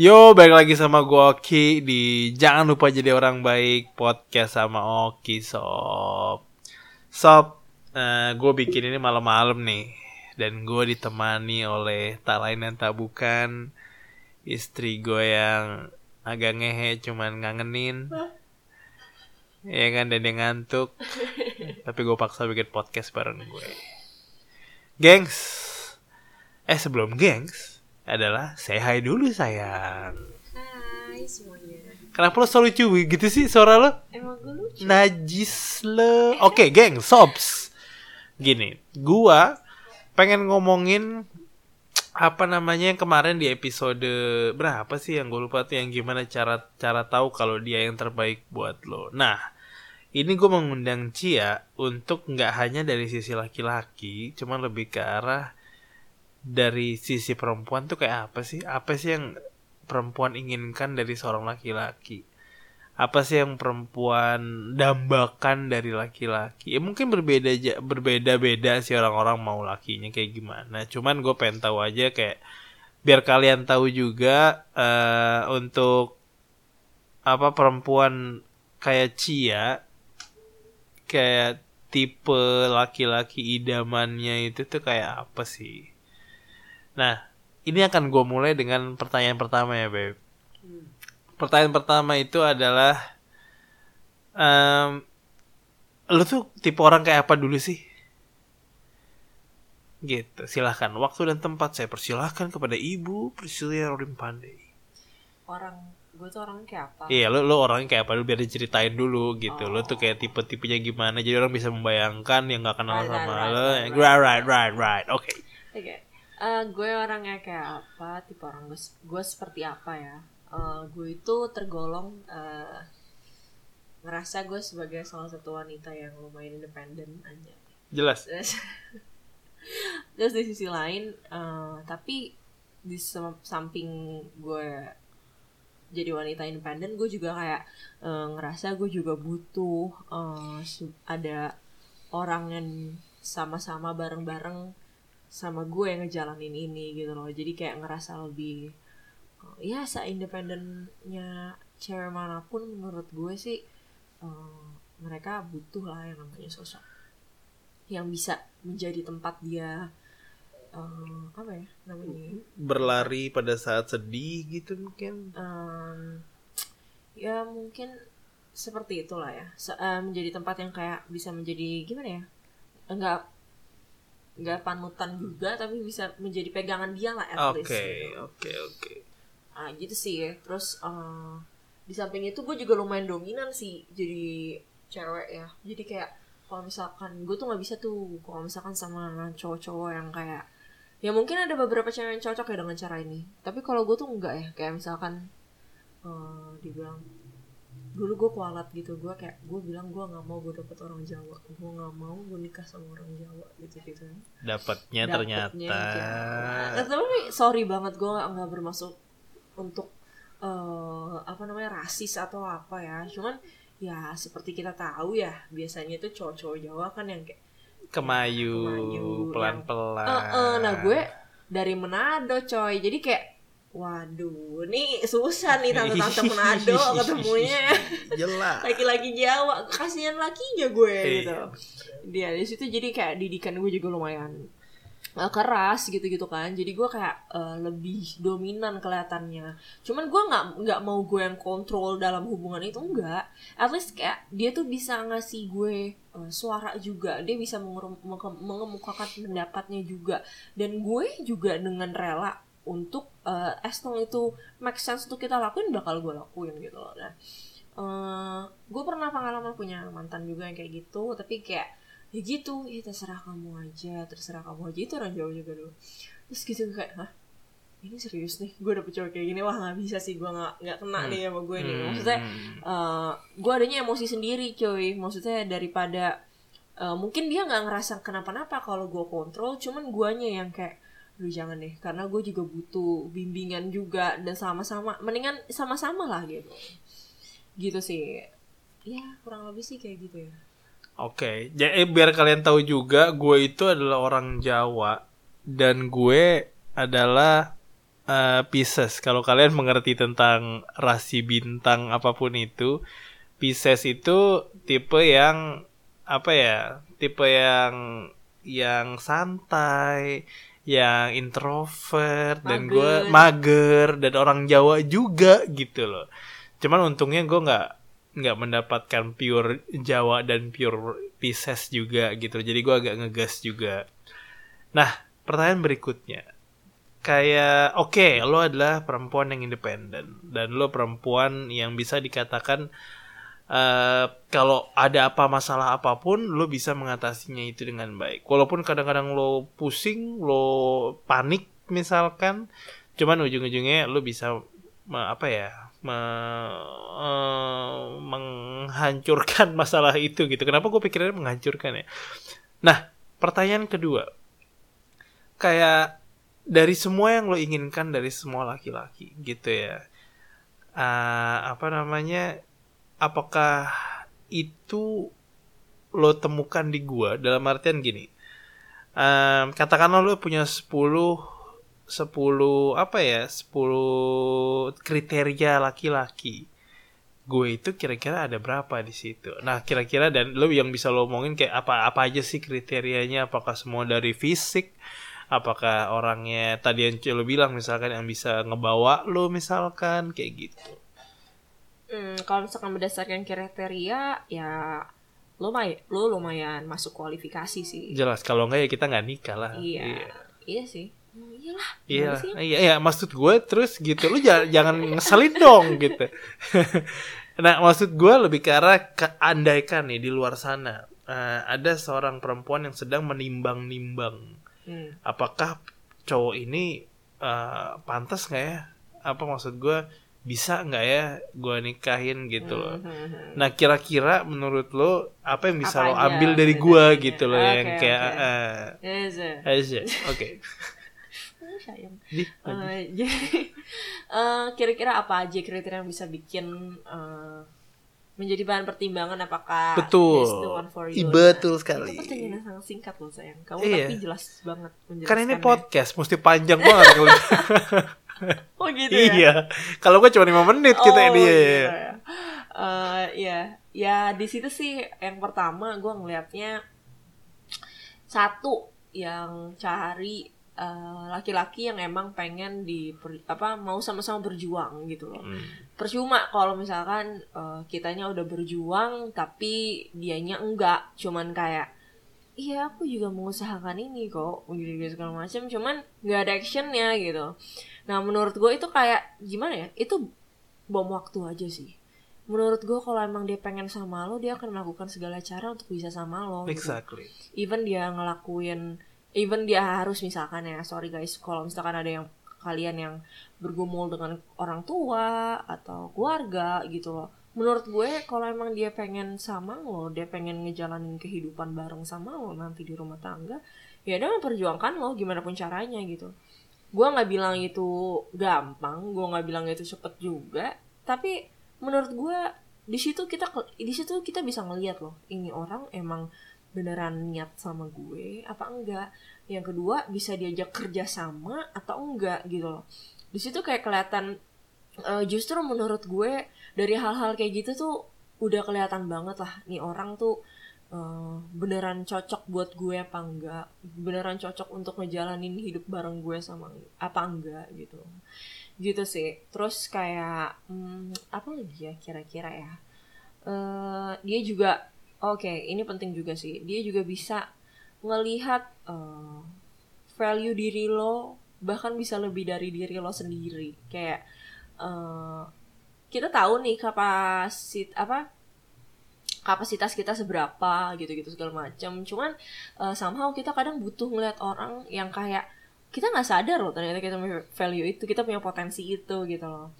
Yo, balik lagi sama gue Oki di Jangan Lupa Jadi Orang Baik podcast sama Oki Sob. Sob, uh, gue bikin ini malam-malam nih dan gue ditemani oleh tak lain dan tak bukan istri gue yang agak ngehe cuman ngangenin. Ya kan dan dia ngantuk. Tapi gue paksa bikin podcast bareng gue. Gengs. Eh sebelum gengs adalah say hi dulu sayang. Hai semuanya. Kenapa lo selalu cuy gitu sih suara lo? Emang gue lucu. Najis lo. Oke, geng, sobs. Gini, gua pengen ngomongin apa namanya yang kemarin di episode berapa sih yang gue lupa tuh yang gimana cara cara tahu kalau dia yang terbaik buat lo. Nah, ini gue mengundang Cia untuk nggak hanya dari sisi laki-laki, cuman lebih ke arah dari sisi perempuan tuh kayak apa sih? Apa sih yang perempuan inginkan dari seorang laki-laki? Apa sih yang perempuan dambakan dari laki-laki? Ya mungkin berbeda berbeda-beda sih orang-orang mau lakinya kayak gimana. Cuman gue pengen tahu aja kayak biar kalian tahu juga uh, untuk apa perempuan kayak Cia kayak tipe laki-laki idamannya itu tuh kayak apa sih? Nah, ini akan gue mulai dengan pertanyaan pertama ya, Beb. Pertanyaan pertama itu adalah, um, lu tuh tipe orang kayak apa dulu sih? Gitu, silahkan. Waktu dan tempat saya persilahkan kepada Ibu Priscilia Rodim Pandey. Orang gue tuh orangnya kayak apa? Iya, lu, lu orangnya kayak apa? Lu biar diceritain dulu gitu. Lu tuh kayak tipe-tipenya gimana, jadi orang bisa membayangkan yang gak kenal Right, sama right, lu. right, Right, right, right, right. Oke. Oke. Eh, gue orangnya kayak apa? Tipe orang gue, gue seperti apa ya? Eh, gue itu tergolong eh, ngerasa gue sebagai salah satu wanita yang lumayan independen aja. Jelas. Terus, terus di sisi lain, eh, tapi di samping gue jadi wanita independen, gue juga kayak eh, ngerasa gue juga butuh se- ada orang yang sama-sama bareng-bareng sama gue yang ngejalanin ini gitu loh. Jadi kayak ngerasa lebih eh, ya seindependennya cewek mana pun menurut gue sih eh, mereka butuh lah yang namanya sosok yang bisa menjadi tempat dia eh, apa ya namanya Berlari pada saat sedih gitu mungkin. Em, ya mungkin seperti itulah ya Se- eh, menjadi tempat yang kayak bisa menjadi gimana ya enggak enggak panutan juga tapi bisa menjadi pegangan dia lah at Oke, least gitu. oke, oke. Ah, gitu sih ya. Terus eh, di samping itu gue juga lumayan dominan sih jadi cewek ya. Jadi kayak kalau misalkan gue tuh nggak bisa tuh kalau misalkan sama cowok-cowok yang kayak ya mungkin ada beberapa cewek yang cocok ya dengan cara ini. Tapi kalau gue tuh enggak ya. Kayak misalkan eh dibilang dulu gue kualat gitu gue kayak gue bilang gue nggak mau gue dapet orang Jawa gue nggak mau gue nikah sama orang Jawa gitu gitu Dapatnya ternyata. Nah, tapi sorry banget gue nggak nggak bermaksud untuk eh, apa namanya rasis atau apa ya. Cuman ya seperti kita tahu ya biasanya itu cowok-cowok Jawa kan yang kayak Kemayu, Kemayu, pelan-pelan. eh eh, nah gue dari Manado coy. Jadi kayak waduh, nih susah nih tante-tante Manado ketemunya. Jelas. laki-laki Jawa kasihan lakinya gue Iya. gitu. Dia di situ jadi kayak didikan gue juga lumayan eh, keras gitu-gitu kan. Jadi gue kayak eh, lebih dominan kelihatannya. Cuman gue nggak nggak mau gue yang kontrol dalam hubungan itu enggak at least kayak dia tuh bisa ngasih gue eh, suara juga. Dia bisa mengemukakan pendapatnya juga. Dan gue juga dengan rela untuk eh, as long itu make sense untuk kita lakuin bakal gue lakuin gitu loh. Nah gue pernah pengalaman punya mantan juga yang kayak gitu tapi kayak ya gitu ya terserah kamu aja terserah kamu aja. Itu orang jauh juga dulu. Terus gitu kayak hah? Ini serius nih? Gue dapet cowok kayak gini wah nggak bisa sih gue nggak nggak kena nih sama gue nih. Maksudnya Hmm. gue adanya emosi sendiri coy maksudnya daripada eh, mungkin dia nggak ngerasa kenapa-napa kalau gue kontrol cuman guanya yang kayak lu jangan deh. Karena gue juga butuh bimbingan juga. Dan sama-sama mendingan sama-sama lah gitu. Gitu sih. Ya kurang lebih sih kayak gitu ya. Oke, jadi biar kalian tahu juga, gue itu adalah orang Jawa. Dan gue adalah uh, Pisces. Kalau kalian mengerti tentang rasi bintang apa pun itu, Pisces itu tipe yang apa ya? Tipe yang yang santai, yang introvert dan gue mager dan orang Jawa juga gitu loh. Cuman untungnya gue nggak nggak mendapatkan pure Jawa dan pure Pisces juga gitu. Jadi gue agak ngegas juga. Nah, pertanyaan berikutnya. Kayak oke, okay, lo adalah perempuan yang independen dan lo perempuan yang bisa dikatakan uh, kalau ada apa masalah apa pun lo bisa mengatasinya itu dengan baik. Walaupun kadang-kadang lo pusing, lo panik misalkan, cuman ujung-ujungnya lo bisa apa ya me, uh, menghancurkan masalah itu gitu. Kenapa gue pikirnya menghancurkan ya? Nah, pertanyaan kedua, kayak dari semua yang lo inginkan dari semua laki-laki gitu ya, uh, apa namanya? Apakah itu lo temukan di gua? Dalam artian gini? Um, katakanlah lo punya 10 10 apa ya 10 kriteria laki-laki. Gue itu kira-kira ada berapa di situ? Nah kira-kira dan lo yang bisa lo omongin kayak apa apa aja sih kriterianya? Apakah semua dari fisik? Apakah orangnya tadi yang lo bilang misalkan yang bisa ngebawa lo misalkan? Kayak gitu hmm, kalau misalkan berdasarkan kriteria ya lumayan lo lumayan masuk kualifikasi sih jelas kalau enggak ya kita nggak nikah lah iya iya, iya sih Oh, iyalah. Iya, iya, iya, maksud gue terus gitu. Lu jangan, jangan ngeselin dong gitu. nah, maksud gue lebih ke arah ke, andaikan nih di luar sana uh, ada seorang perempuan yang sedang menimbang-nimbang. Hmm. Apakah cowok ini uh, pantas nggak ya? Apa maksud gue bisa nggak ya gue nikahin gitu loh. Hmm, hmm, hmm. Nah kira-kira menurut lo apa yang bisa apa lo ambil dari gue gitu loh okay, yang kayak uh, oke. sayang. Uh, jadi uh, kira-kira apa aja kriteria yang bisa bikin uh, menjadi bahan pertimbangan? Apakah betul. for you, betul nah, sekali. Itu pertanyaan yang sangat singkat loh sayang. Kamu iya. tapi jelas banget karena ini podcast mesti panjang banget oh gitu ya iya kalau gue cuma lima menit oh, kita ini gitu ya. Uh, ya ya di situ sih yang pertama gue ngelihatnya satu yang cari Eh, laki-laki uh, yang emang pengen di apa mau sama-sama berjuang gitu loh. Hmm. Percuma kalau misalkan uh, kitanya udah berjuang tapi dianya enggak, cuman kayak iya aku juga mengusahakan ini kok gitu, gitu segala macam, cuman nggak ada actionnya gitu. Nah menurut gue itu kayak gimana ya? Itu bom waktu aja sih menurut gue kalau emang dia pengen sama lo dia akan melakukan segala cara untuk bisa sama lo gitu. exactly gitu. even dia ngelakuin even dia harus misalkan ya sorry guys kalau misalkan ada yang kalian yang bergumul dengan orang tua atau keluarga gitu loh menurut gue kalau emang dia pengen sama lo dia pengen ngejalanin kehidupan bareng sama lo nanti di rumah tangga ya dia memperjuangkan lo gimana pun caranya gitu gue nggak bilang itu gampang gue nggak bilang itu cepet juga. Tapi menurut gue di situ kita di situ kita bisa ngeliat loh ini orang emang beneran niat sama gue apa enggak. Yang kedua bisa diajak kerja sama atau enggak gitu loh. Di situ kayak kelihatan uh, justru menurut gue dari hal-hal kayak gitu tuh udah kelihatan banget lah nih orang tuh uh, beneran cocok buat gue apa enggak beneran cocok untuk ngejalanin hidup bareng gue sama apa enggak gitu gitu sih terus kayak hmm, apa lagi ya kira-kira ya uh, dia juga Oke, okay, ini penting juga sih. Dia juga bisa ngelihat uh, value diri lo, bahkan bisa lebih dari diri lo sendiri. Kayak uh, kita tahu nih kapasit apa kapasitas kita seberapa gitu-gitu segala macam. Cuman uh, somehow kita kadang butuh ngeliat orang yang kayak kita nggak sadar loh ternyata kita punya value itu, kita punya potensi itu gitu loh.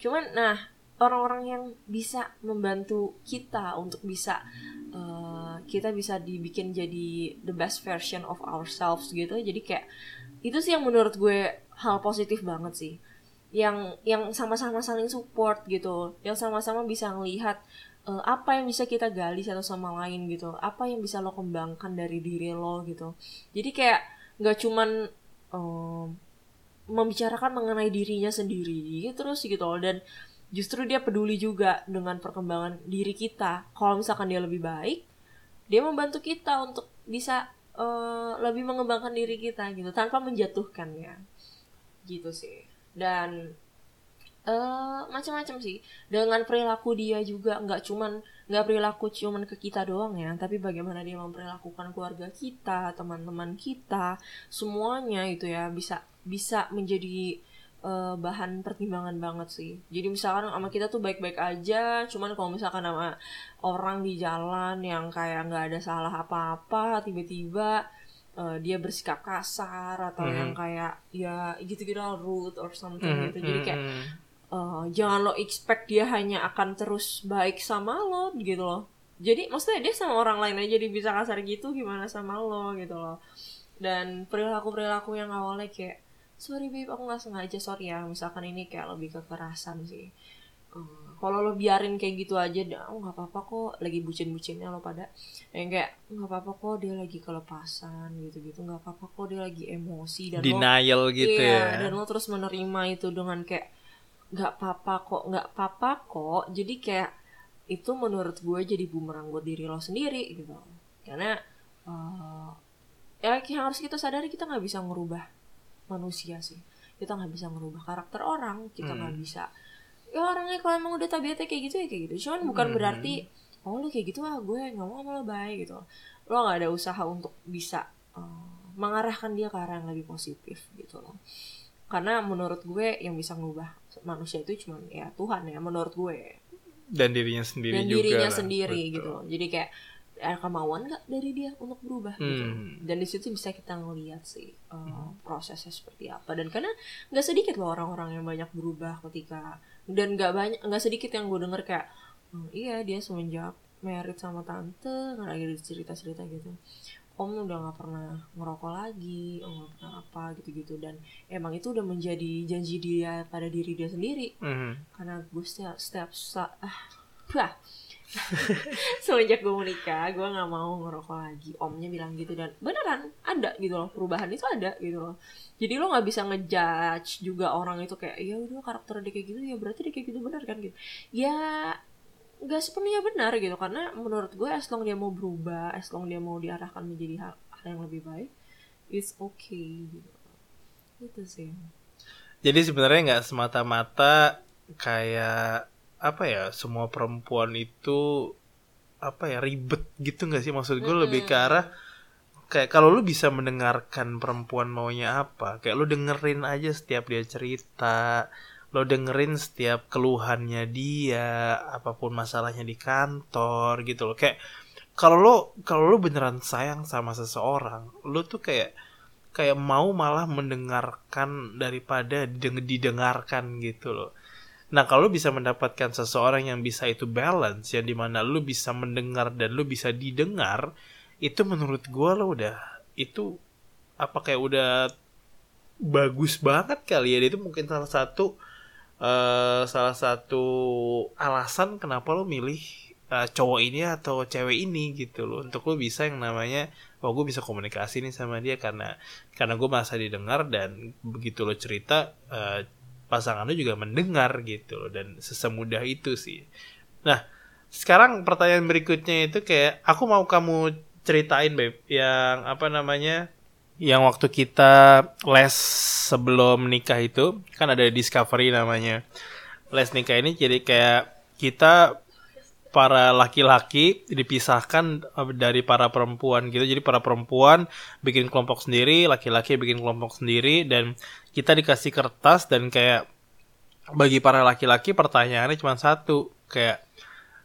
Cuman nah orang-orang yang bisa membantu kita untuk bisa uh, kita bisa dibikin jadi the best version of ourselves gitu jadi kayak itu sih yang menurut gue hal positif banget sih yang yang sama-sama saling support gitu yang sama-sama bisa ngelihat uh, apa yang bisa kita gali satu sama lain gitu? Apa yang bisa lo kembangkan dari diri lo gitu? Jadi kayak nggak cuman um, membicarakan mengenai dirinya sendiri terus gitu dan justru dia peduli juga dengan perkembangan diri kita. Kalau misalkan dia lebih baik dia membantu kita untuk bisa uh, lebih mengembangkan diri kita gitu tanpa menjatuhkan ya gitu sih. Dan uh, macam-macam sih dengan perilaku dia juga nggak cuman nggak perilaku cuman ke kita doang ya tapi bagaimana dia memperlakukan keluarga kita teman-teman kita semuanya itu ya bisa bisa menjadi uh, bahan pertimbangan banget sih. Jadi misalkan sama kita tuh baik-baik aja, cuman kalau misalkan sama orang di jalan yang kayak nggak ada salah apa-apa, tiba-tiba uh, dia bersikap kasar atau mm. yang kayak ya gitu-gitu rude or something mm, gitu. Jadi kayak uh, jangan lo expect dia hanya akan terus baik sama lo gitu loh. Jadi maksudnya dia sama orang lain aja dia bisa kasar gitu gimana sama lo gitu loh. Dan perilaku-perilaku yang awalnya kayak sorry babe aku nggak sengaja sorry ya misalkan ini kayak lebih kekerasan sih. Hmm, kalau lo biarin kayak gitu aja oh nggak apa-apa kok. Lagi bucin-bucinnya lo pada. Yang kayak nggak apa-apa kok dia lagi kelepasan gitu-gitu. Nggak apa-apa kok dia lagi emosi dan denial lo, gitu iya, ya. dan lo terus menerima itu dengan kayak nggak apa-apa kok nggak apa-apa kok. Jadi kayak itu menurut gue jadi bumerang buat diri lo sendiri gitu. Karena uh, ya yang harus kita sadari kita nggak bisa ngerubah manusia sih. Kita nggak bisa merubah karakter orang kita nggak hmm. bisa. Ya orangnya kalau emang udah tabiatnya kayak gitu ya kayak gitu. Cuman bukan hmm. berarti oh lu kayak gitu ah gue nggak mau sama lo baik gitu. Lo nggak ada usaha untuk bisa uh, mengarahkan dia ke arah yang lebih positif gitu loh karena menurut gue yang bisa mengubah manusia itu cuma ya Tuhan ya menurut gue. Dan dirinya sendiri dan juga dirinya sendiri betul. gitu loh. Jadi kayak ada kemauan nggak dari dia untuk berubah? gitu. hmm. gitu dan di situ bisa kita ngelihat sih uh, prosesnya seperti apa. Dan karena nggak sedikit loh orang-orang yang banyak berubah ketika dan nggak banyak nggak sedikit yang gue denger kayak hmm, iya dia semenjak merit sama tante nggak lagi cerita-cerita gitu om udah nggak pernah ngerokok lagi om nggak pernah apa gitu-gitu. Dan emang itu udah menjadi janji dia pada diri dia sendiri. Mm karena gue setiap setiap ah, semenjak gue menikah gue nggak mau ngerokok lagi. Omnya bilang gitu dan beneran ada gitu loh. Perubahan itu ada gitu loh. Jadi lo nggak bisa ngejudge juga orang itu kayak ya udah karakter dia kayak gitu ya berarti dia kayak gitu benar kan? Gitu. Ya nggak sepenuhnya benar gitu. Karena menurut gue as long dia mau berubah as long dia mau diarahkan menjadi hal, hal yang lebih baik it's okay gitu. Itu sih. Jadi sebenarnya nggak semata-mata kayak apa ya semua perempuan itu apa ya ribet gitu nggak sih? Maksud gue mm-hmm. lebih ke arah kayak kalau lu bisa mendengarkan perempuan maunya apa kayak lu dengerin aja setiap dia cerita lo dengerin setiap keluhannya dia apa pun masalahnya di kantor gitu loh kayak kalau lo kalau lo beneran sayang sama seseorang lo tuh kayak kayak mau malah mendengarkan daripada didengarkan gitu loh Nah, kalau bisa mendapatkan seseorang yang bisa itu balance, yang di mana lu bisa mendengar dan lu bisa didengar, itu menurut gue lo udah itu apa kayak udah bagus banget kali ya. Itu mungkin salah satu uh, salah satu alasan kenapa lo milih uh, cowok ini atau cewek ini gitu loh untuk lo bisa yang namanya oh gue bisa komunikasi nih sama dia karena karena gue merasa didengar dan begitu lo cerita uh, pasangan lu juga mendengar gitu loh dan sesemudah itu sih. Nah, sekarang pertanyaan berikutnya itu kayak aku mau kamu ceritain beb yang apa namanya yang waktu kita les sebelum nikah itu kan ada discovery namanya. Les nikah ini jadi kayak kita para laki-laki dipisahkan eh, dari para perempuan gitu. Jadi para perempuan bikin kelompok sendiri laki-laki bikin kelompok sendiri dan kita dikasih kertas dan kayak bagi para laki-laki pertanyaannya cuma satu kayak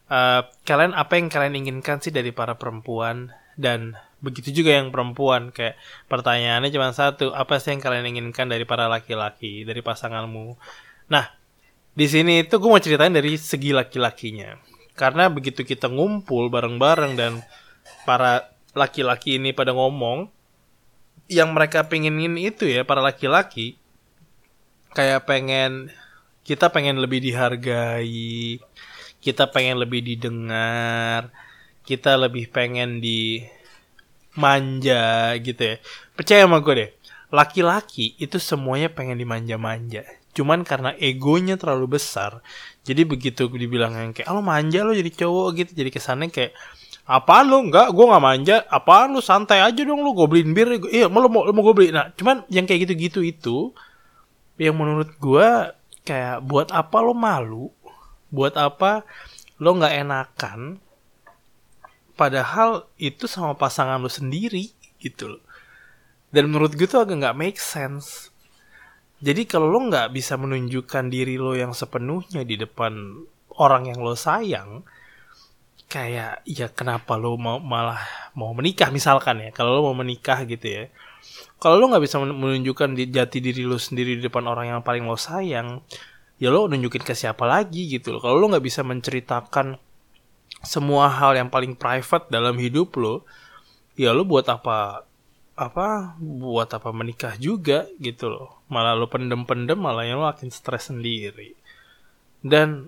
uh, kalian apa yang kalian inginkan sih dari para perempuan? Dan begitu juga yang perempuan kayak pertanyaannya cuma satu apa sih yang kalian inginkan dari para laki-laki dari pasanganmu? Nah di sini itu gue mau ceritain dari segi laki-lakinya. Karena begitu kita ngumpul bareng-bareng dan para laki-laki ini pada ngomong yang mereka pengenin itu ya para laki-laki kayak pengen kita pengen lebih dihargai kita pengen lebih didengar kita lebih pengen di manja gitu ya. Percaya sama gue deh laki-laki itu semuanya pengen dimanja-manja. Cuman karena egonya terlalu besar, jadi begitu dibilang yang kayak, "Ah, lo manja lo jadi cowok gitu." Jadi kesannya kayak apa lo enggak gue nggak manja. Apa lo santai aja dong lo gue beliin bir. Iya mau lo mau, lo mau gue beli. Nah cuman yang kayak gitu-gitu itu yang menurut gue kayak buat apa lo malu? Buat apa lo nggak enakan padahal itu sama pasangan lo sendiri gitu loh. Dan menurut gue tuh agak nggak make sense. Jadi kalau lo nggak bisa menunjukkan diri lo yang sepenuhnya di depan orang yang lo sayang kayak ya kenapa lo mau malah mau menikah misalkan ya kalau lo mau menikah gitu ya. Kalau lo nggak bisa menunjukkan jati diri lo sendiri di depan orang yang paling lo sayang ya lo nunjukin ke siapa lagi gitu kalau lo nggak bisa menceritakan semua hal yang paling private dalam hidup lo ya lo buat apa apa buat apa menikah juga gitu loh. Malah lo pendem-pendem malah yang lo akan stres sendiri. Dan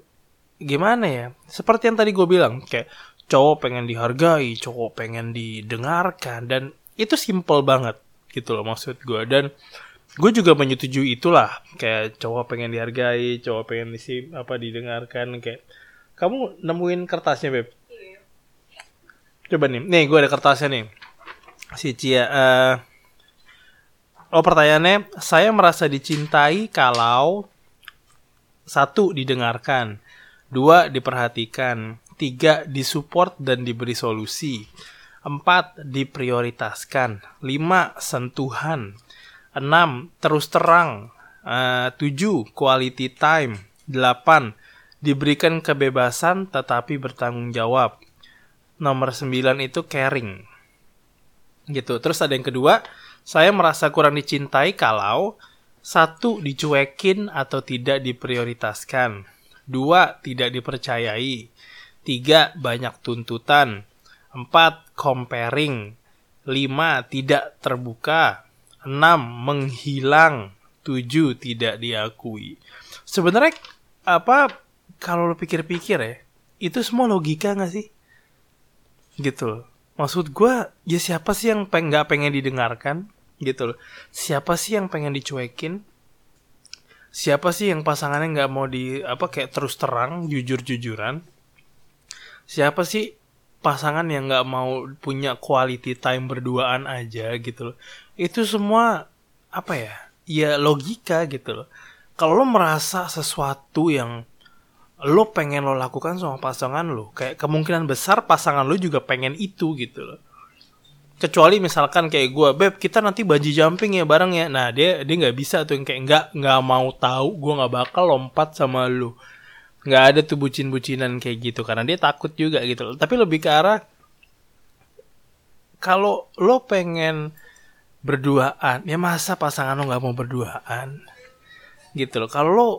gimana ya? Seperti yang tadi gue bilang kayak cowok pengen dihargai cowok pengen didengarkan dan itu simple banget gitu loh maksud gue dan gue juga menyetujui itulah kayak cowok pengen dihargai cowok pengen disi apa didengarkan kayak kamu nemuin kertasnya beb coba nih nih gue ada kertasnya nih si Cia uh, oh pertanyaannya saya merasa dicintai kalau satu didengarkan Dua, diperhatikan. Tiga, disupport dan diberi solusi. Empat, diprioritaskan. Lima, sentuhan. Enam, terus terang. Uh, tujuh, quality time. Delapan, diberikan kebebasan tetapi bertanggung jawab. Nomor sembilan itu caring. Gitu. Terus ada yang kedua, saya merasa kurang dicintai kalau satu dicuekin atau tidak diprioritaskan. Dua, tidak dipercayai. Tiga, banyak tuntutan. Empat, comparing. Lima, tidak terbuka. Enam, menghilang. Tujuh, tidak diakui. Sebenarnya apa kalau lo pikir-pikir ya, itu semua logika gak sih? Gitu loh. Maksud gue, ya siapa sih yang peng gak pengen didengarkan? Gitu loh. Siapa sih yang pengen dicuekin? siapa sih yang pasangannya nggak mau di apa kayak terus terang jujur jujuran siapa sih pasangan yang nggak mau punya quality time berduaan aja gitu loh itu semua apa ya ya logika gitu loh kalau lo merasa sesuatu yang lo pengen lo lakukan sama pasangan lo. Kayak kemungkinan besar pasangan lo juga pengen itu gitu loh. Kecuali misalkan kayak gue beb kita nanti bungee jumping ya bareng ya. Nah dia dia nggak bisa tuh yang kayak nggak nggak mau tahu gue nggak bakal lompat sama lu nggak ada tuh bucin-bucinan kayak gitu karena dia takut juga gitu loh. Tapi lebih ke arah kalau lo pengen berduaan ya masa pasangan lo nggak mau berduaan? Gitu loh. Kalau lo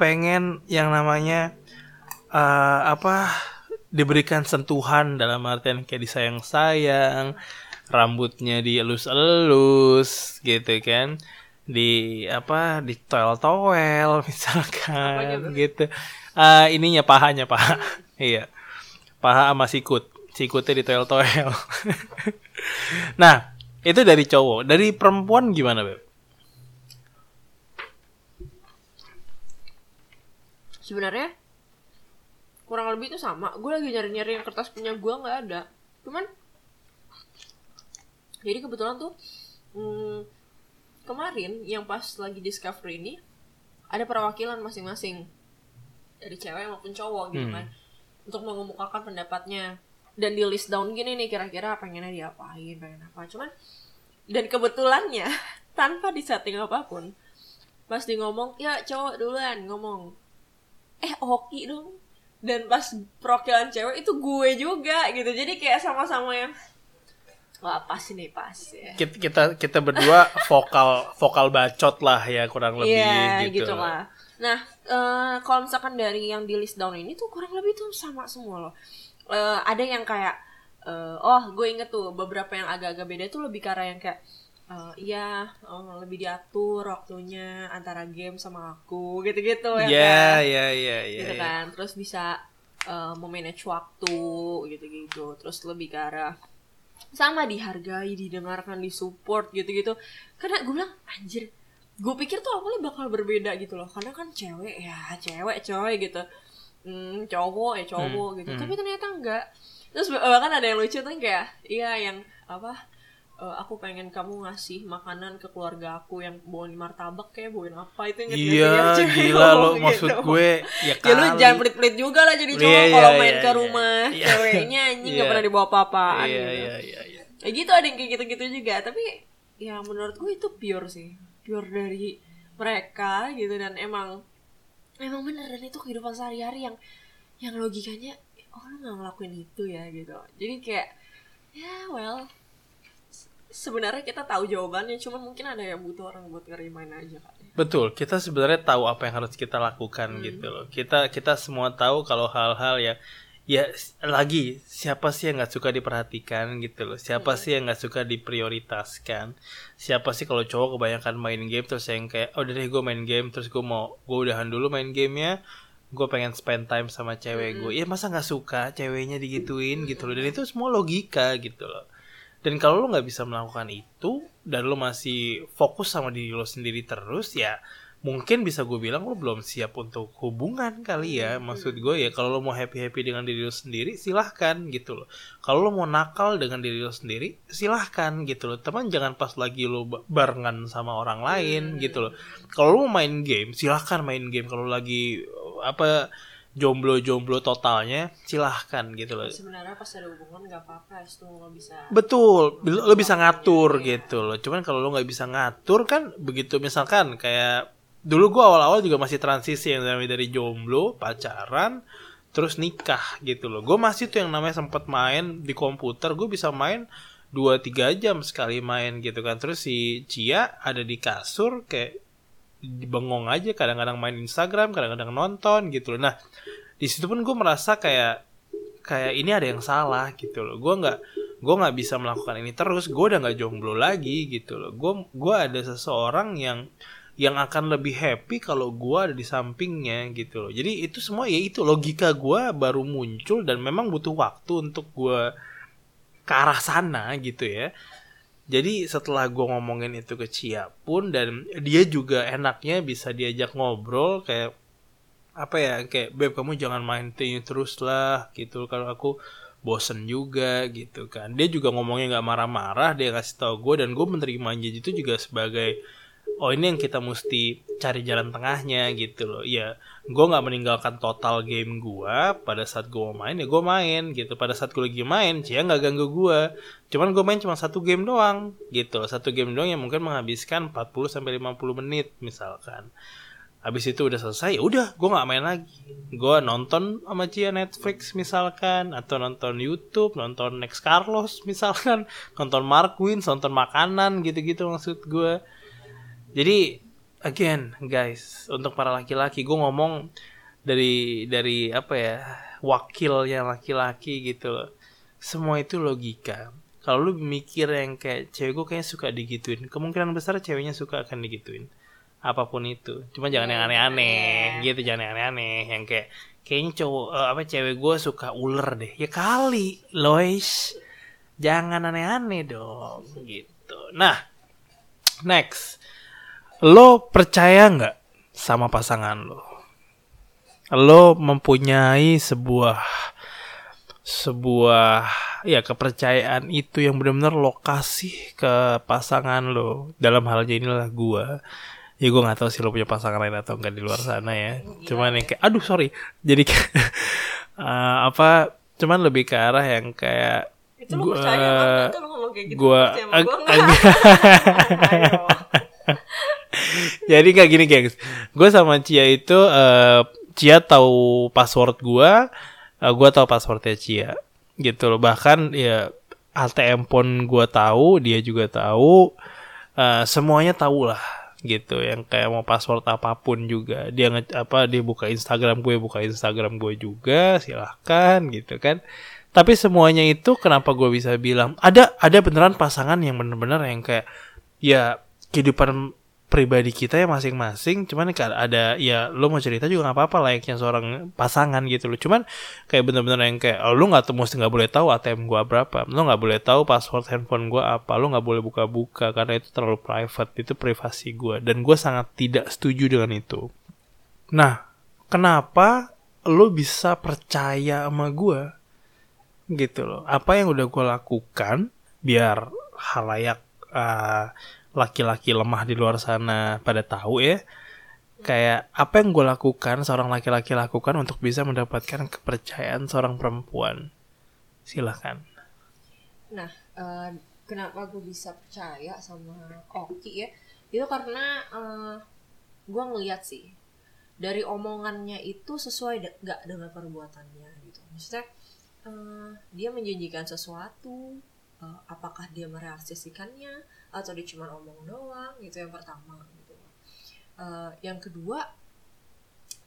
pengen yang namanya uh, apa diberikan sentuhan dalam artian kayak disayang-sayang rambutnya dielus-elus gitu kan. Di apa di toel-toel misalkan gitu. Uh, ininya pahanya paha iya. Paha sama sikut. Sikutnya di toel-toel nah itu dari cowok. Dari perempuan gimana beb? Sebenarnya kurang lebih itu sama. Gue lagi nyari-nyari yang kertas punya gue nggak ada. Cuman jadi kebetulan tuh hmm, kemarin yang pas lagi discovery ini ada perwakilan masing-masing. Dari cewek maupun cowok gitu hmm. kan. Untuk mengemukakan pendapatnya. Dan di list down gini nih kira-kira pengennya diapain pengen apa. Cuman dan kebetulannya tanpa disetting apa pun pas di ngomong ya cowok duluan ngomong. Eh oki dong dan pas perwakilan cewek itu gue juga gitu jadi kayak sama-sama yang Wah pas ini pas ya. Kita kita, kita berdua vokal vokal bacot lah ya kurang lebih yeah, gitu. gitu lah. Nah uh, kalau misalkan dari yang di list down ini tuh kurang lebih tuh sama semua loh. Uh, ada yang kayak uh, oh gue inget tuh beberapa yang agak-agak beda tuh lebih karena yang kayak uh, iya oh, lebih diatur waktunya antara game sama aku gitu-gitu ya yeah, kan. Iya iya iya. Gitu yeah. kan. Terus bisa uh, memanage waktu gitu-gitu. Terus lebih ke arah sama dihargai didengarkan disupport gitu-gitu karena gue bilang anjir gue pikir tuh awalnya bakal berbeda gitu loh karena kan cewek ya cewek coy gitu hmm, cowok ya cowok Hmm, gitu hmm. tapi ternyata enggak terus bahkan ada yang lucu tuh kayak iya yang apa eh, aku pengen kamu ngasih makanan ke keluarga aku yang bawain martabak kayak bawain apa itu inget gak sih Iya, yang cewek gila lo ngomong maksud gitu. gue ya ya lu kali. jangan pelit-pelit juga lah jadi cowok Iya, kalau iya, main iya, ke iya. rumah Iya. ceweknya anjing Iya. gak pernah dibawa apa-apaan Iya, gitu iya, iya, iya. ya gitu ada yang kayak gitu-gitu juga tapi ya menurut gue itu pure sih pure dari mereka gitu dan emang emang bener dan itu kehidupan sehari-hari yang yang logikanya oh lu nggak ngelakuin itu ya gitu jadi kayak ya well se- sebenarnya kita tahu jawabannya cuman mungkin ada yang butuh orang buat ngerimain aja kali Betul, kita sebenarnya tahu apa yang harus kita lakukan gitu loh. Kita kita semua tahu kalau hal-hal yang ya s- lagi siapa sih yang nggak suka diperhatikan gitu loh. Siapa sih yang nggak suka diprioritaskan? Siapa sih kalau cowok kebanyakan main game terus yang kayak oh deh gue main game terus gue mau gue udahan dulu main gamenya gue pengen spend time sama cewek gue ya masa nggak suka ceweknya digituin gitu loh? Dan itu semua logika gitu loh dan kalau lo nggak bisa melakukan itu dan lo masih fokus sama diri lo sendiri terus ya mungkin bisa gue bilang lo belum siap untuk hubungan kali ya. Maksud gue ya kalau lo mau happy happy dengan diri lo sendiri silahkan gitu loh. Kalau lo mau nakal dengan diri lo sendiri silahkan gitu loh. Teman jangan pas lagi lo ba- barengan sama orang lain gitu loh. Kalau lo mau main game silahkan main game. Kalau lagi apa jomblo-jomblo totalnya silahkan gitu loh sebenarnya pas ada hubungan nggak apa-apa itu lo bisa Betul, lo lo bisa ngatur gitu loh. Cuman kalau lo nggak bisa ngatur kan begitu misalkan kayak dulu gua awal-awal juga masih transisi yang dari dari jomblo, pacaran, terus nikah gitu loh. Gue masih tuh yang namanya sempat main di komputer, gue bisa main 2-3 jam sekali main gitu kan. Terus si Cia ada di kasur kayak bengong aja kadang-kadang main Instagram, kadang-kadang nonton gitu loh. Nah, di situ pun gue merasa kayak kayak ini ada yang salah gitu loh. Gue nggak gue nggak bisa melakukan ini terus. Gue udah nggak jomblo lagi gitu loh. Gue gue ada seseorang yang yang akan lebih happy kalau gue ada di sampingnya gitu loh. Jadi itu semua ya itu logika gue baru muncul dan memang butuh waktu untuk gue ke arah sana gitu ya. Jadi setelah gue ngomongin itu ke Cia pun dan dia juga enaknya bisa diajak ngobrol kayak apa ya kayak beb kamu jangan main ini terus lah gitu. Kalau aku bosen juga gitu kan. Dia juga ngomongnya nggak marah-marah dia ngasih tau gue dan gue menerima itu juga sebagai oh ini yang kita mesti cari jalan tengahnya gitu loh. Ya gue nggak meninggalkan total game gue pada saat gue main ya gue main gitu. Pada saat gue lagi main Cia nggak ganggu gue cuman gue main cuma satu game doang gitu satu game doang yang mungkin menghabiskan 40 sampai 50 menit misalkan. Habis itu udah selesai, ya udah gue nggak main lagi. Gue nonton sama Cia Netflix misalkan, atau nonton YouTube, nonton Next Carlos misalkan, nonton Mark Wins, nonton makanan gitu-gitu maksud gue. Jadi again guys, untuk para laki-laki gue ngomong dari dari apa ya wakilnya laki-laki gitu loh. Semua itu logika. Kalau lu mikir yang kayak cewek gue kayaknya suka digituin, kemungkinan besar ceweknya suka akan digituin. Apa pun itu. Cuma jangan yang aneh-aneh. Gitu jangan yang aneh-aneh. Yang kayak kayaknya cowok eh, apa cewek gue suka ular deh. Ya kali Lois. Jangan aneh-aneh dong. Gitu. Nah next lo percaya nggak sama pasangan lo? Lo mempunyai sebuah sebuah ya kepercayaan itu yang benar-benar lo kasih ke pasangan lo. Dalam halnya inilah gua. Ya gue nggak tahu sih lo punya pasangan lain atau enggak di luar sana ya. Cuman yang kayak aduh sorry. Jadi eh, apa cuman lebih ke arah yang kayak itu lo gua- percaya lo ngomong kayak gitu gua ag- gua ag-. Jadi kayak gini gengs, gue sama Cia itu eh Cia tahu password gue, uh, gue tahu passwordnya Cia, gitu loh. Bahkan ya ATM pun gue tahu, dia juga tahu, eh, semuanya tahu lah, gitu. Yang kayak mau password apa pun juga, dia nge apa dia buka Instagram gue, buka Instagram gue juga, silahkan, gitu kan. Tapi semuanya itu kenapa gue bisa bilang ada ada beneran pasangan yang bener-bener yang kayak ya kehidupan pribadi kita ya masing-masing cuman ada ya lo mau cerita juga nggak apa-apa layaknya seorang pasangan gitu loh. Cuman kayak bener-bener yang kayak oh, lo nggak mesti nggak boleh tahu ATM gua berapa lo nggak boleh tahu password handphone gua apa lo nggak boleh buka-buka karena itu terlalu private itu privasi gua. Dan gua sangat tidak setuju dengan itu. Nah kenapa lo bisa percaya sama gua? Gitu loh. Apa yang udah gua lakukan biar halayak uh, laki-laki lemah di luar sana pada tahu ya. Kayak apa yang gue lakukan seorang laki-laki lakukan untuk bisa mendapatkan kepercayaan seorang perempuan? Silahkan. Nah uh, kenapa gue bisa percaya sama Oki ya? Itu karena uh, gue ngeliat sih dari omongannya itu sesuai de gak dengan perbuatannya gitu. Maksudnya uh, dia menjanjikan sesuatu uh, apakah dia merealisasikannya atau dia cuma omong doang gitu yang pertama gitu. Uh, yang kedua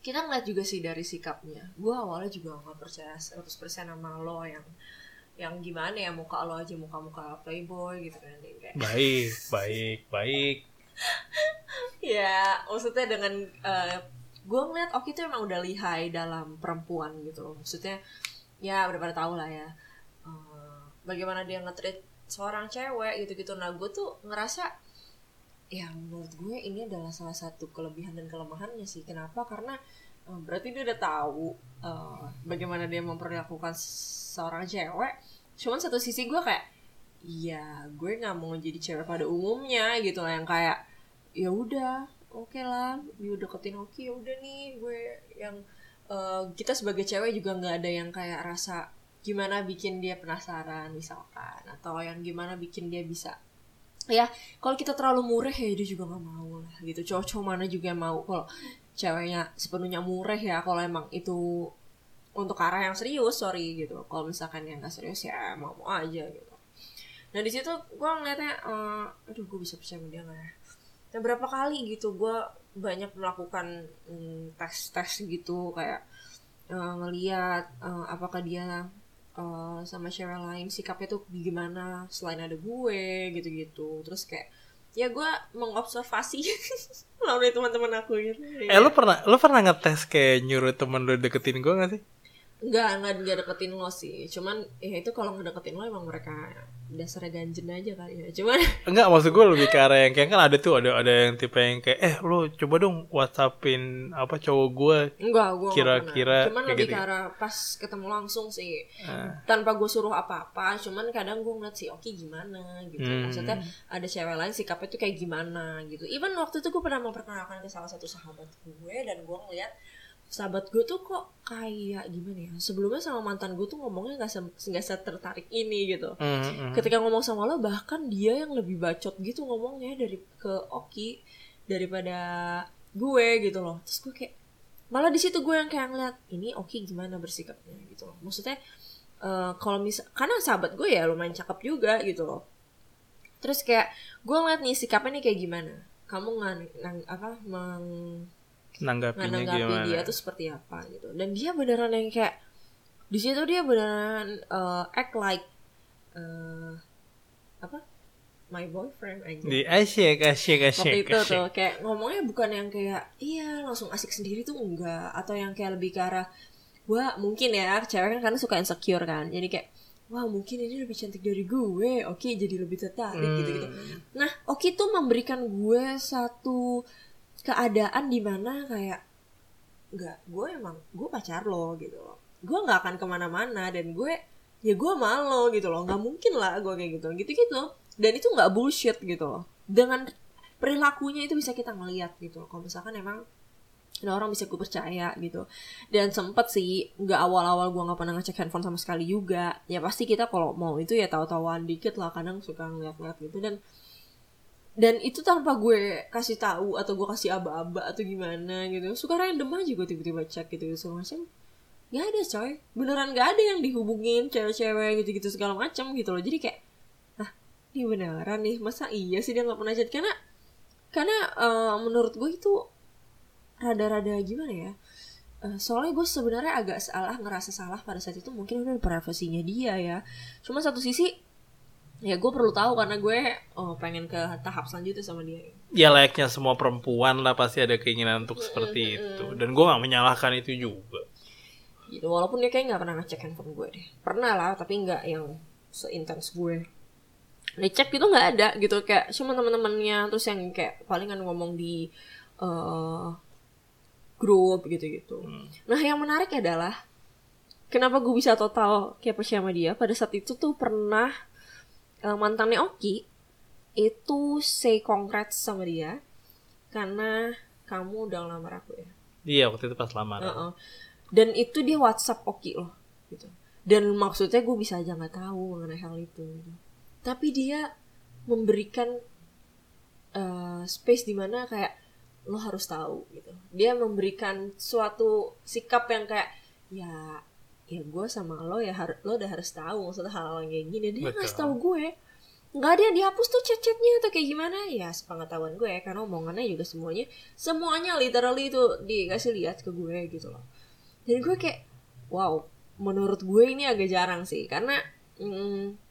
kita ngeliat juga sih dari sikapnya. Gue awalnya juga nggak percaya 100% sama lo yang yang gimana ya muka lo aja muka-muka playboy gitu kan. Kayak baik baik baik. Ya maksudnya dengan uh, eh, gue ngeliat Oki tuh emang udah lihai dalam perempuan gitu maksudnya ya udah pada tau lah ya bagaimana dia ngetrit seorang cewek gitu-gitu. Nah gue tuh ngerasa ya menurut gue ini adalah salah satu kelebihan dan kelemahannya sih. Kenapa? Karena uh, berarti dia udah tahu uh, bagaimana dia memperlakukan seorang cewek. Cuman satu sisi gue kayak ya gue nggak mau jadi cewek pada umumnya gitu lah. Yang kayak ya udah oke okay lah you deketin oke okay, ya udah nih gue yang uh, kita sebagai cewek juga nggak ada yang kayak rasa gimana bikin dia penasaran misalkan atau yang gimana bikin dia bisa ya kalau kita terlalu murah ya dia juga nggak mau lah gitu. Cowok-cowok mana juga yang mau kalau ceweknya sepenuhnya murah ya kalau emang itu untuk arah yang serius sorry gitu. Kalau misalkan yang nggak serius ya mau mau aja gitu. Nah di situ gue ngeliatnya uh, aduh gue bisa percaya dia nggak ya? Dan berapa kali gitu gue banyak melakukan mm, tes tes gitu kayak uh, ngeliat uh, apakah dia uh, sama cewek lain sikapnya tuh gimana selain ada gue gitu-gitu. Terus kayak ya gue mengobservasi melalui teman-teman aku gitu. Eh lu pernah lu pernah ngetes kayak nyuruh temen lu deketin gue gak sih Enggak, enggak, enggak deketin lo sih. Cuman ya itu kalau ngedeketin lo emang mereka dasarnya ganjen aja kali ya. Cuman enggak maksud gue lebih ke arah yang kayak kan ada tuh ada ada yang tipe yang kayak eh lo coba dong WhatsAppin apa cowok gue. Enggak, gue kira-kira Cuman lebih gitu. ke arah pas ketemu langsung sih. Uh. Tanpa gue suruh apa-apa, cuman kadang gue ngeliat sih oke gimana gitu. Hmm. Maksudnya ada cewek lain sikapnya tuh kayak gimana gitu. Even waktu itu gue pernah memperkenalkan ke salah satu sahabat gue dan gue ngeliat sahabat gue tuh kok kayak gimana ya? Sebelumnya sama mantan gue tuh ngomongnya nggak nggak se tertarik ini gitu. Mm -hmm. ketika ngomong sama lo bahkan dia yang lebih bacot gitu ngomongnya dari ke Oki daripada gue gitu loh. Terus gue kayak malah di situ gue yang kayak ngeliat ini Oki gimana bersikapnya? gitu loh. Maksudnya uh, kalau misal karena sahabat gue ya lumayan cakep juga gitu loh. Terus kayak gue ngeliat nih sikapnya nih kayak gimana? Kamu nggak apa meng nanggapinya nanggapi gimana? dia tuh seperti apa gitu. Dan dia beneran yang kayak di situ dia beneran uh, act like uh, apa? My boyfriend aja di asyik asyik asyik waktu itu tuh kayak ngomongnya bukan yang kayak iya langsung asik sendiri tuh enggak. Atau yang kayak lebih ke arah wah mungkin ya cewek kan karena suka insecure kan. Jadi kayak wah mungkin ini lebih cantik dari gue. Oke jadi lebih tertarik hmm. gitu gitu nah oke tuh memberikan gue satu keadaan di mana kayak nggak gue emang gue pacar lo gitu loh. Gue nggak akan ke mana-mana dan gue ya gue malu gitu loh. Nggak mungkin lah gue kayak gitu. Gitu gitu dan itu nggak bullshit gitu loh. Dengan perilakunya itu bisa kita ngeliat gitu loh. Kalau misalkan emang ada orang bisa gue percaya gitu. Dan sempet sih nggak awal-awal gue nggak pernah ngecek handphone sama sekali juga. Ya pasti kita kalau mau itu ya tahu-tahuan dikit lah. Kadang suka ngeliat-ngeliat gitu. Dan dan itu tanpa gue kasih tahu atau gue kasih aba-aba atau gimana gitu. Suka random aja gue tiba-tiba cek gitu gitu segala macam. Nggak ada coy. Beneran gak ada yang dihubungin cewek-cewek gitu-gitu segala macam gitu loh. Jadi kayak ah ini beneran nih masa iya sih dia nggak pernah chat karena karena uh, menurut gue itu rada-rada gimana ya uh, soalnya gue sebenarnya agak salah ngerasa salah pada saat itu mungkin udah privasinya dia ya. Cuma satu sisi ya gue perlu tahu karena gue oh pengen ke tahap selanjutnya sama dia. Ya layaknya semua perempuan lah pasti ada keinginan untuk seperti itu. Dan gue gak menyalahkan itu juga. Gitu walaupun dia kayak nggak pernah ngecek handphone gue deh. Pernah lah tapi nggak yang seintens gue. Ngecek gitu nggak ada gitu. Kayak cuma teman-temannya terus yang kayak palingan ngomong di uh, grup gitu-gitu. Nah yang menarik adalah kenapa gue bisa total kayak sama dia? Pada saat itu tuh pernah uh, mantannya Oki itu say congrats sama dia karena kamu udah ngelamar aku ya iya waktu itu pas lamaran Uh-uh. dan itu dia WhatsApp Oki loh gitu dan maksudnya gue bisa aja nggak tahu mengenai hal itu gitu. tapi dia memberikan uh, space di mana kayak lo harus tahu gitu dia memberikan suatu sikap yang kayak ya ya gue sama lo ya har- lo udah harus tahu maksudnya hal-hal yang kayak gini. Dia ngasih tahu gue. Nggak ada yang dihapus tuh chat-chatnya atau kayak gimana? Ya sepengetahuan gue karena omongannya juga semuanya semuanya literally itu dikasih lihat ke gue gitu loh. Dan gue kayak wow menurut gue ini agak jarang sih karena mm,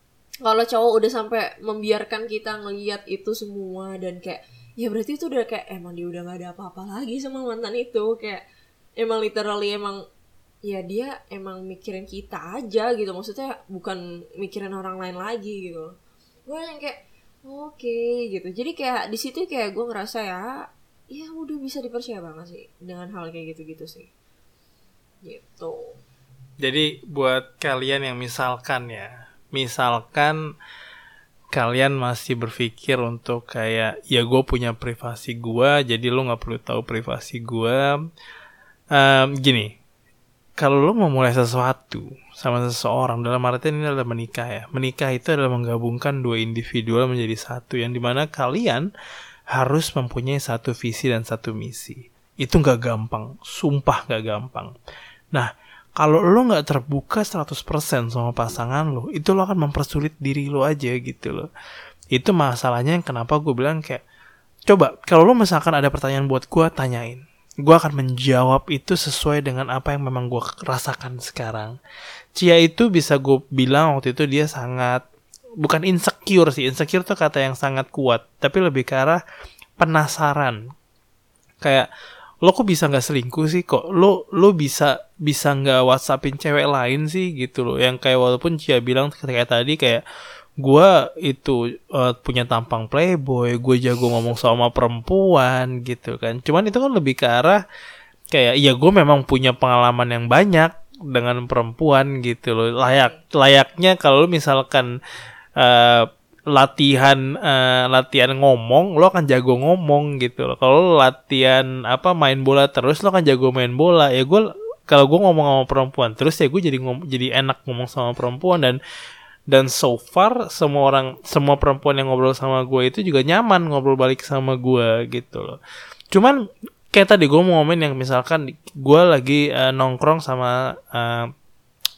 kalau cowok udah sampai membiarkan kita ngeliat itu semua dan kayak ya berarti itu udah kayak emang dia udah gak ada apa-apa lagi sama mantan itu. Kayak emang literally emang ya dia emang mikirin kita aja gitu. Maksudnya bukan mikirin orang lain lagi gitu. Gue yang kayak oke gitu. Jadi kayak di situ kayak gue ngerasa ya ya udah bisa dipercaya banget sih dengan hal kayak gitu-gitu sih. Gitu. Jadi buat kalian yang misalkan ya, misalkan kalian masih berpikir untuk kayak ya gue punya privasi gue, jadi lo nggak perlu tahu privasi gue. Em, gini, kalau lo mau mulai sesuatu sama seseorang dalam artian ini adalah menikah ya. Menikah itu adalah menggabungkan dua individual menjadi satu yang di mana kalian harus mempunyai satu visi dan satu misi. Itu nggak gampang, sumpah nggak gampang. Nah, kalau lo nggak terbuka 100% sama pasangan lo, itu lo akan mempersulit diri lo aja gitu loh. Itu masalahnya yang kenapa gue bilang kayak, coba kalau lo misalkan ada pertanyaan buat gue, tanyain. Gue akan menjawab itu sesuai dengan apa yang memang gue rasakan sekarang. Cia itu bisa gue bilang waktu itu dia sangat, bukan insecure sih, insecure tuh kata yang sangat kuat, tapi lebih ke arah penasaran. Kayak, lo kok bisa nggak selingkuh sih kok lo lo bisa bisa nggak whatsappin cewek lain sih gitu loh yang kayak walaupun Cia bilang kayak tadi kayak gua itu eh, punya tampang playboy gue jago ngomong sama perempuan gitu kan. Cuman itu kan lebih ke arah kayak ya gue memang punya pengalaman yang banyak dengan perempuan gitu loh. Layak layaknya kalau misalkan eh, latihan eh, latihan ngomong lo akan jago ngomong gitu loh. Kalau latihan apa main bola terus lo akan jago main bola. Ya gue kalau gue ngomong sama perempuan terus ya gue jadi ngom jadi enak ngomong sama perempuan. Dan dan so far semua orang semua perempuan yang ngobrol sama gue itu juga nyaman ngobrol balik sama gue gitu loh cuman kayak tadi gue mau ngomongin yang misalkan gue lagi eh, nongkrong sama eh,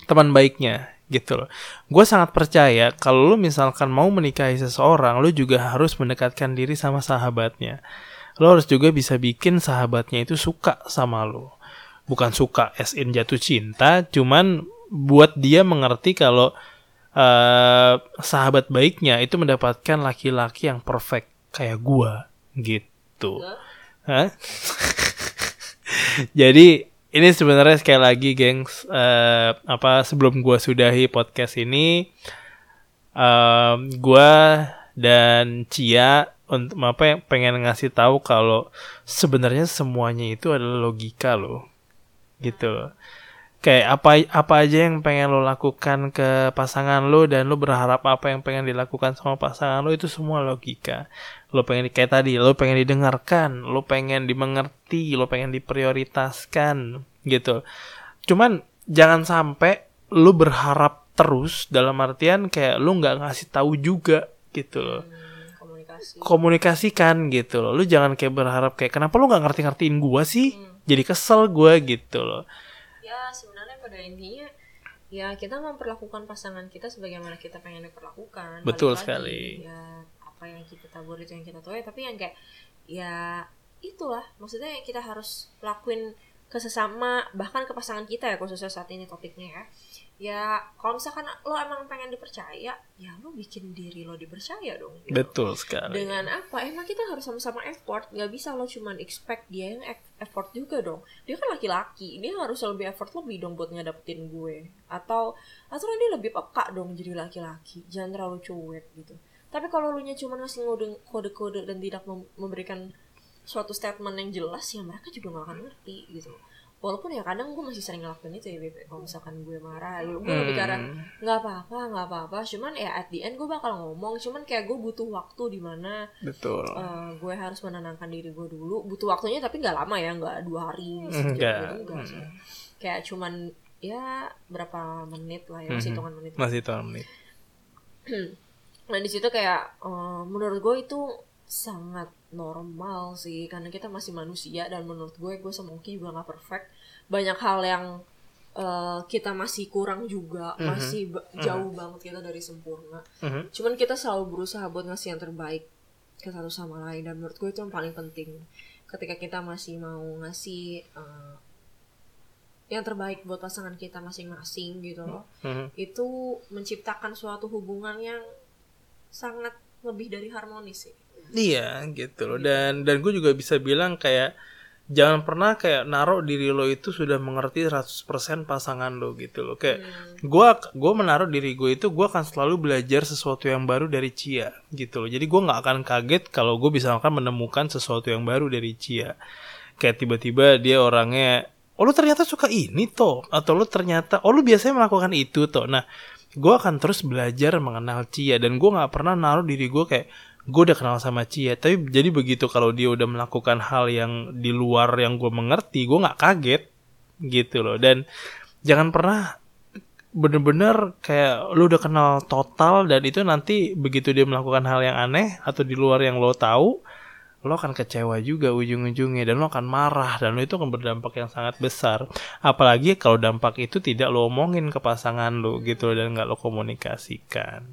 teman baiknya gitu loh. Gue sangat percaya kalau lu misalkan mau menikahi seseorang, lu juga harus mendekatkan diri sama sahabatnya. Lo harus juga bisa bikin sahabatnya itu suka sama lo. Bukan suka as in jatuh cinta, cuman buat dia mengerti kalau eh, sahabat baiknya itu mendapatkan laki-laki yang perfect kayak gua gitu. Hah? Jadi ini sebenarnya sekali lagi, gengs, eh, apa sebelum gua sudahi podcast ini, em, gua dan Cia untuk apa yang pengen ngasih tahu kalau sebenarnya semuanya itu adalah logika loh, gitu loh. Kayak apa apa aja yang pengen lo lakukan ke pasangan lo dan lo berharap apa yang pengen dilakukan sama pasangan lo itu semua logika. Lo pengen kayak tadi, lo pengen didengarkan, lo pengen dimengerti, lo pengen diprioritaskan gitu. Cuman jangan sampai lo berharap terus dalam artian kayak lo nggak ngasih tahu juga gitu loh. Hmm, komunikasi Komunikasikan gitu loh. Lo jangan kayak berharap kayak kenapa lo nggak ngerti-ngertiin gua sih? Jadi kesel gua gitu loh. ya sebenarnya pada intinya ya kita memperlakukan pasangan kita sebagaimana kita pengen diperlakukan. Betul lagi, sekali. ya apa yang kita tabur itu yang kita tuai tapi yang kayak ya itulah. Maksudnya kita harus lakuin ke sesama bahkan ke pasangan kita ya khususnya saat ini topiknya ya ya kalau misalkan lo emang pengen dipercaya ya lo bikin diri lo dipercaya dong gitu. Betul sekali. dengan apa? Emang kita harus sama-sama effort. Nggak bisa lo cuman expect dia yang eff- effort juga dong. Dia kan laki-laki. Dia harus lebih effort lebih dong buat ngedapetin gue. Atau atau dia lebih peka dong jadi laki-laki. Jangan terlalu cuek gitu. Tapi kalau lu nya cuma ngasih kode-kode dan tidak mem- memberikan suatu statement yang jelas ya mereka juga nggak akan ngerti gitu walaupun ya kadang gue masih sering ngelakuin itu ya Beb. kalau misalkan gue marah gue lebih Hmm. nggak apa-apa nggak apa-apa cuman ya at the end gue bakal ngomong cuman kayak gue butuh waktu di mana Betul. eh, gue harus menenangkan diri gue dulu butuh waktunya tapi nggak lama ya nggak dua hari sejam Enggak. gitu enggak sih kayak cuman ya berapa menit lah ya masih Mhm. hitungan menit Masih tahun nih. nah di situ kayak eh, menurut gue itu sangat normal sih karena kita masih manusia dan menurut gue gue sama Oki juga nggak perfect banyak hal yang eh, kita masih kurang juga Mhm. masih ba- jauh banget kita dari sempurna Mhm. cuman kita selalu berusaha buat ngasih yang terbaik ke satu sama lain dan menurut gue itu yang paling penting ketika kita masih mau ngasih eh, yang terbaik buat pasangan kita masing-masing gitu loh Mhm. itu menciptakan suatu hubungan yang sangat lebih dari harmonis sih Iya gitu loh. Dan dan gue juga bisa bilang kayak jangan pernah kayak naruh diri lo itu sudah mengerti 100% pasangan lo gitu loh. Kayak Hmm. gua gua menaruh diri gue itu gua akan selalu belajar sesuatu yang baru dari Cia gitu loh. Jadi gua nggak akan kaget kalau gue bisa akan menemukan sesuatu yang baru dari Cia. Kayak tiba-tiba dia orangnya oh lu ternyata suka ini toh? Atau lu ternyata oh lu biasanya melakukan itu toh? Nah gue akan terus belajar mengenal Cia dan gue nggak pernah naruh diri gue kayak gue udah kenal sama Cia tapi jadi begitu kalau dia udah melakukan hal yang di luar yang gue mengerti gue nggak kaget gitu loh. Dan jangan pernah bener-bener kayak lu udah kenal total dan itu nanti begitu dia melakukan hal yang aneh atau di luar yang lo tahu lo akan kecewa juga ujung-ujungnya dan lo akan marah dan lo itu akan berdampak yang sangat besar. Apalagi kalau dampak itu tidak lo omongin ke pasangan lo gitu dan nggak lo komunikasikan.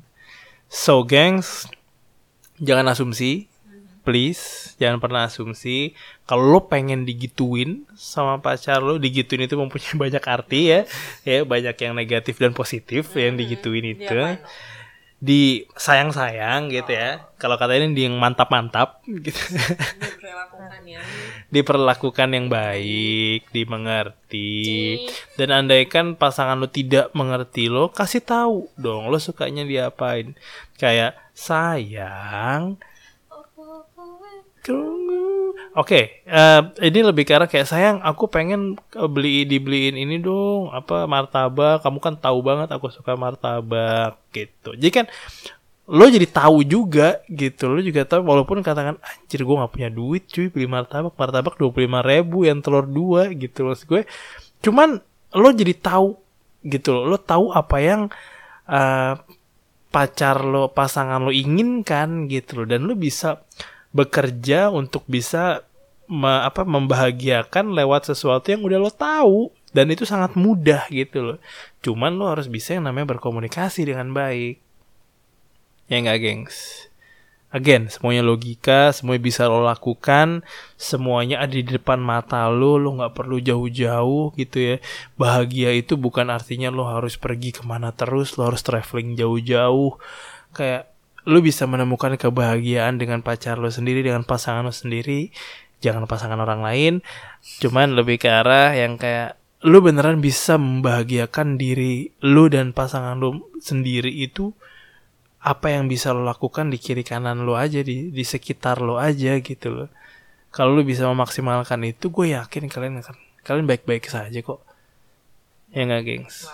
So gengs jangan asumsi please. Jangan pernah asumsi. Kalau lo pengen digituin sama pacar lo digituin itu mempunyai banyak arti ya. Ya banyak yang negatif dan positif yang digituin itu. Pak. Di sayang-sayang gitu ya. Kalau kata ini di yang mantap-mantap gitu. Diperlakukan ya diperlakukan yang baik dimengerti. Dan andaikan pasangan lo tidak mengerti lo kasih tahu dong lo sukanya diapain. Kayak sayang oke eh, ini lebih arah kayak sayang aku pengen eh, beli dibeliin ini dong apa martabak. Kamu kan tahu banget aku suka martabak gitu. Jadi kan lo jadi tahu juga gitu. Lo juga tahu walaupun katakan anjir gue nggak punya duit cuy beli martabak. Martabak dua puluh ribu yang telur dua gitu loh gue. Cuman lo jadi tahu gitu loh. Lo tahu apa yang eh, pacar lo pasangan lo inginkan gitu loh. Dan lo bisa bekerja untuk bisa me- apa membahagiakan lewat sesuatu yang udah lo tahu. Dan itu sangat mudah gitu loh. Cuman lo harus bisa yang namanya berkomunikasi dengan baik. Ya nggak gengs? Again semuanya logika semuanya bisa lo lakukan semuanya ada di depan mata lo lo nggak perlu jauh-jauh gitu ya. Bahagia itu bukan artinya lo harus pergi ke mana terus lo harus traveling jauh-jauh. Kayak lo bisa menemukan kebahagiaan dengan pacar lo sendiri dengan pasangan lo sendiri. Jangan pasangan orang lain. Cuman lebih ke arah yang kayak lo beneran bisa membahagiakan diri lo dan pasangan lo sendiri itu apa yang bisa lo lakukan di kiri kanan lo aja di di sekitar lo aja gitu loh. Kalau lo bisa memaksimalkan itu gue yakin kalian akan kalian baik-baik saja kok. Ya nggak gengs?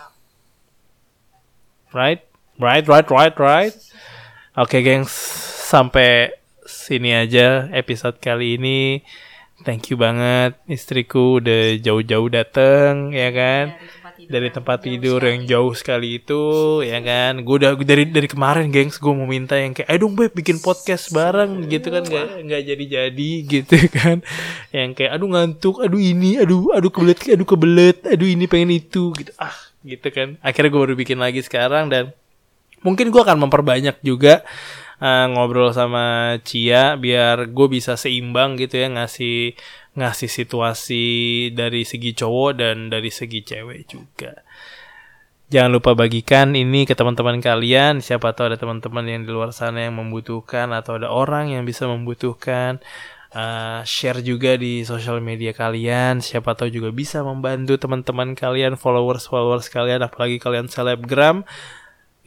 Right? Right right right right oke gengs. Sampai sini aja episode kali ini. Thank you banget. Istriku udah jauh-jauh dateng ya kan? Dari tempat tidur yang jauh sekali itu ya kan? Gue udah dari dari kemarin gengs gue mau minta yang kayak ayo dong beb bikin podcast bareng gitu kan? Nggak nggak jadi jadi gitu kan? Yang kayak aduh ngantuk aduh ini aduh aduh kebelet aduh kebelet aduh ini pengen itu gitu. Ah gitu kan? Akhirnya gue baru bikin lagi sekarang dan mungkin gue akan memperbanyak juga uh, ngobrol sama Cia biar gue bisa seimbang gitu ya ngasih ngasih situasi dari segi cowok dan dari segi cewek juga. Jangan lupa bagikan ini ke teman-teman kalian. Siapa tahu ada teman-teman yang di luar sana yang membutuhkan atau ada orang yang bisa membutuhkan. Uh, share juga di sosial media kalian. Siapa tahu juga bisa membantu teman-teman kalian, followers-followers kalian, apalagi kalian selebgram.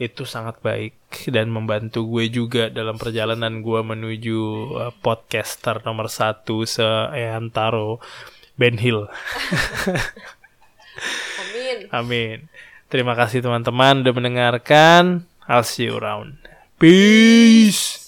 Itu sangat baik dan membantu gue juga dalam perjalanan gue menuju uh, podcaster nomor satu se Eantaro Ben Hill. Amin. Amin. Terima kasih teman-teman udah mendengarkan. I'll see you around. Peace.